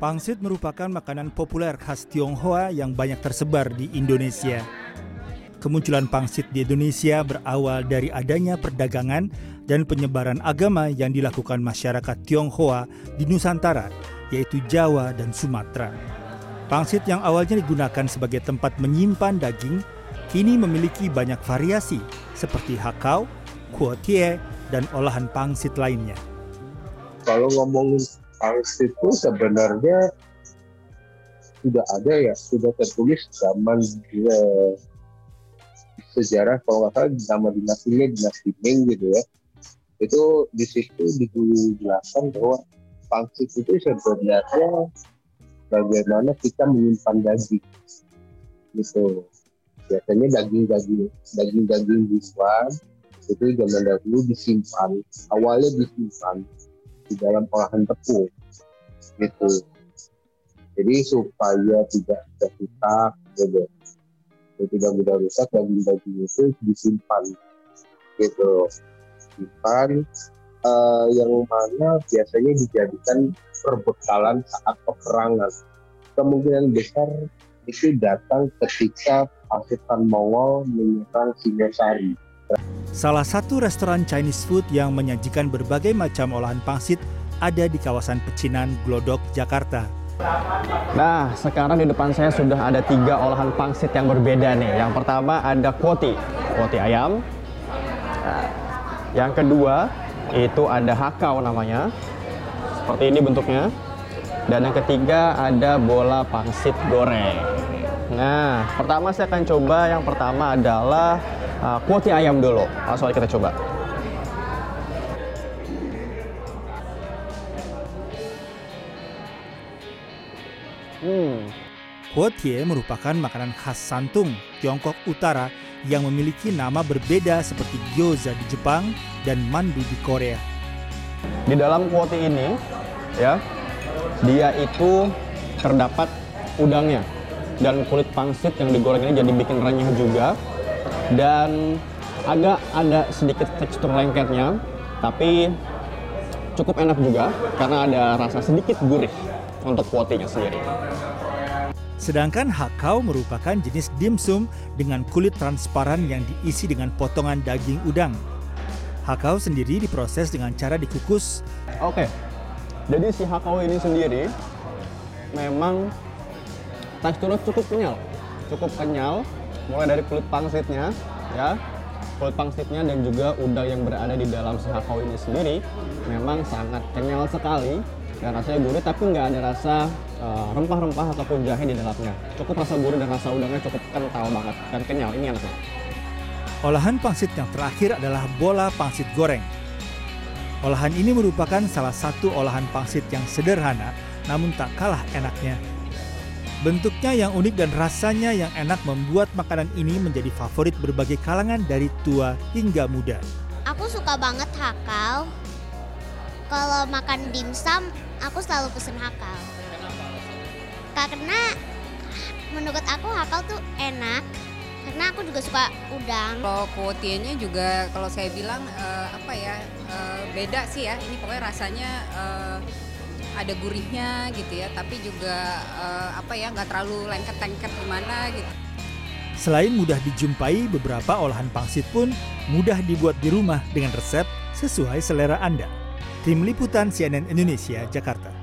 Pangsit merupakan makanan populer khas Tionghoa yang banyak tersebar di Indonesia. Kemunculan pangsit di Indonesia berawal dari adanya perdagangan dan penyebaran agama yang dilakukan masyarakat Tionghoa di Nusantara, yaitu Jawa dan Sumatera. Pangsit yang awalnya digunakan sebagai tempat menyimpan daging, kini memiliki banyak variasi seperti hakau, kuotie, dan olahan pangsit lainnya. Kalau ngomongin pangsit itu sebenarnya sudah ada ya, sudah tertulis zaman eh, sejarah kalau nggak salah nama dinastinya dinasti Ming gitu ya. Itu di situ dijelaskan bahwa pangsit itu sebenarnya bagaimana kita menyimpan daging gitu biasanya daging-daging daging-daging buah itu zaman dahulu disimpan awalnya disimpan di dalam olahan tepung gitu. Jadi supaya tidak rusak gitu. Tidak mudah rusak daging-daging itu disimpan gitu. Simpan uh, yang mana biasanya dijadikan perbekalan saat peperangan. Kemungkinan besar itu datang ketika pasukan Mongol menyerang Singosari Salah satu restoran Chinese food yang menyajikan berbagai macam olahan pangsit ada di kawasan Pecinan, Glodok, Jakarta. Nah, sekarang di depan saya sudah ada tiga olahan pangsit yang berbeda nih. Yang pertama ada kuoti, kuoti ayam. Nah, yang kedua itu ada hakau namanya. Seperti ini bentuknya. Dan yang ketiga ada bola pangsit goreng. Nah, pertama saya akan coba yang pertama adalah uh, kuoti ayam dulu. Langsung aja kita coba. Hmm. Kuotie merupakan makanan khas Santung, Tiongkok Utara yang memiliki nama berbeda seperti gyoza di Jepang dan mandu di Korea. Di dalam kuoti ini, ya, dia itu terdapat udangnya dan kulit pangsit yang digoreng ini jadi bikin renyah juga dan agak ada sedikit tekstur lengketnya tapi cukup enak juga karena ada rasa sedikit gurih untuk kuotinya sendiri. Sedangkan hakau merupakan jenis dimsum dengan kulit transparan yang diisi dengan potongan daging udang. Hakau sendiri diproses dengan cara dikukus. Oke, jadi si hakau ini sendiri memang teksturnya cukup kenyal, cukup kenyal mulai dari kulit pangsitnya ya. Kulit pangsitnya dan juga udang yang berada di dalam si hakau ini sendiri memang sangat kenyal sekali. Dan rasanya gurih tapi nggak ada rasa uh, rempah-rempah ataupun jahe di dalamnya. Cukup rasa gurih dan rasa udangnya cukup kental banget dan kenyal ini enaknya olahan pangsit yang terakhir adalah bola pangsit goreng. Olahan ini merupakan salah satu olahan pangsit yang sederhana namun tak kalah enaknya Bentuknya yang unik dan rasanya yang enak membuat makanan ini menjadi favorit berbagai kalangan dari tua hingga muda. Aku suka banget hakau. Kalau makan dimsum, aku selalu pesen hakau. Karena menurut aku hakau tuh enak. Karena aku juga suka udang. Kalau kuotienya juga kalau saya bilang uh, apa ya uh, beda sih ya. Ini pokoknya rasanya uh, ada gurihnya gitu ya tapi juga uh, apa ya nggak terlalu lengket-lengket gimana gitu Selain mudah dijumpai, beberapa olahan pangsit pun mudah dibuat di rumah dengan resep sesuai selera Anda. Tim Liputan CNN Indonesia, Jakarta.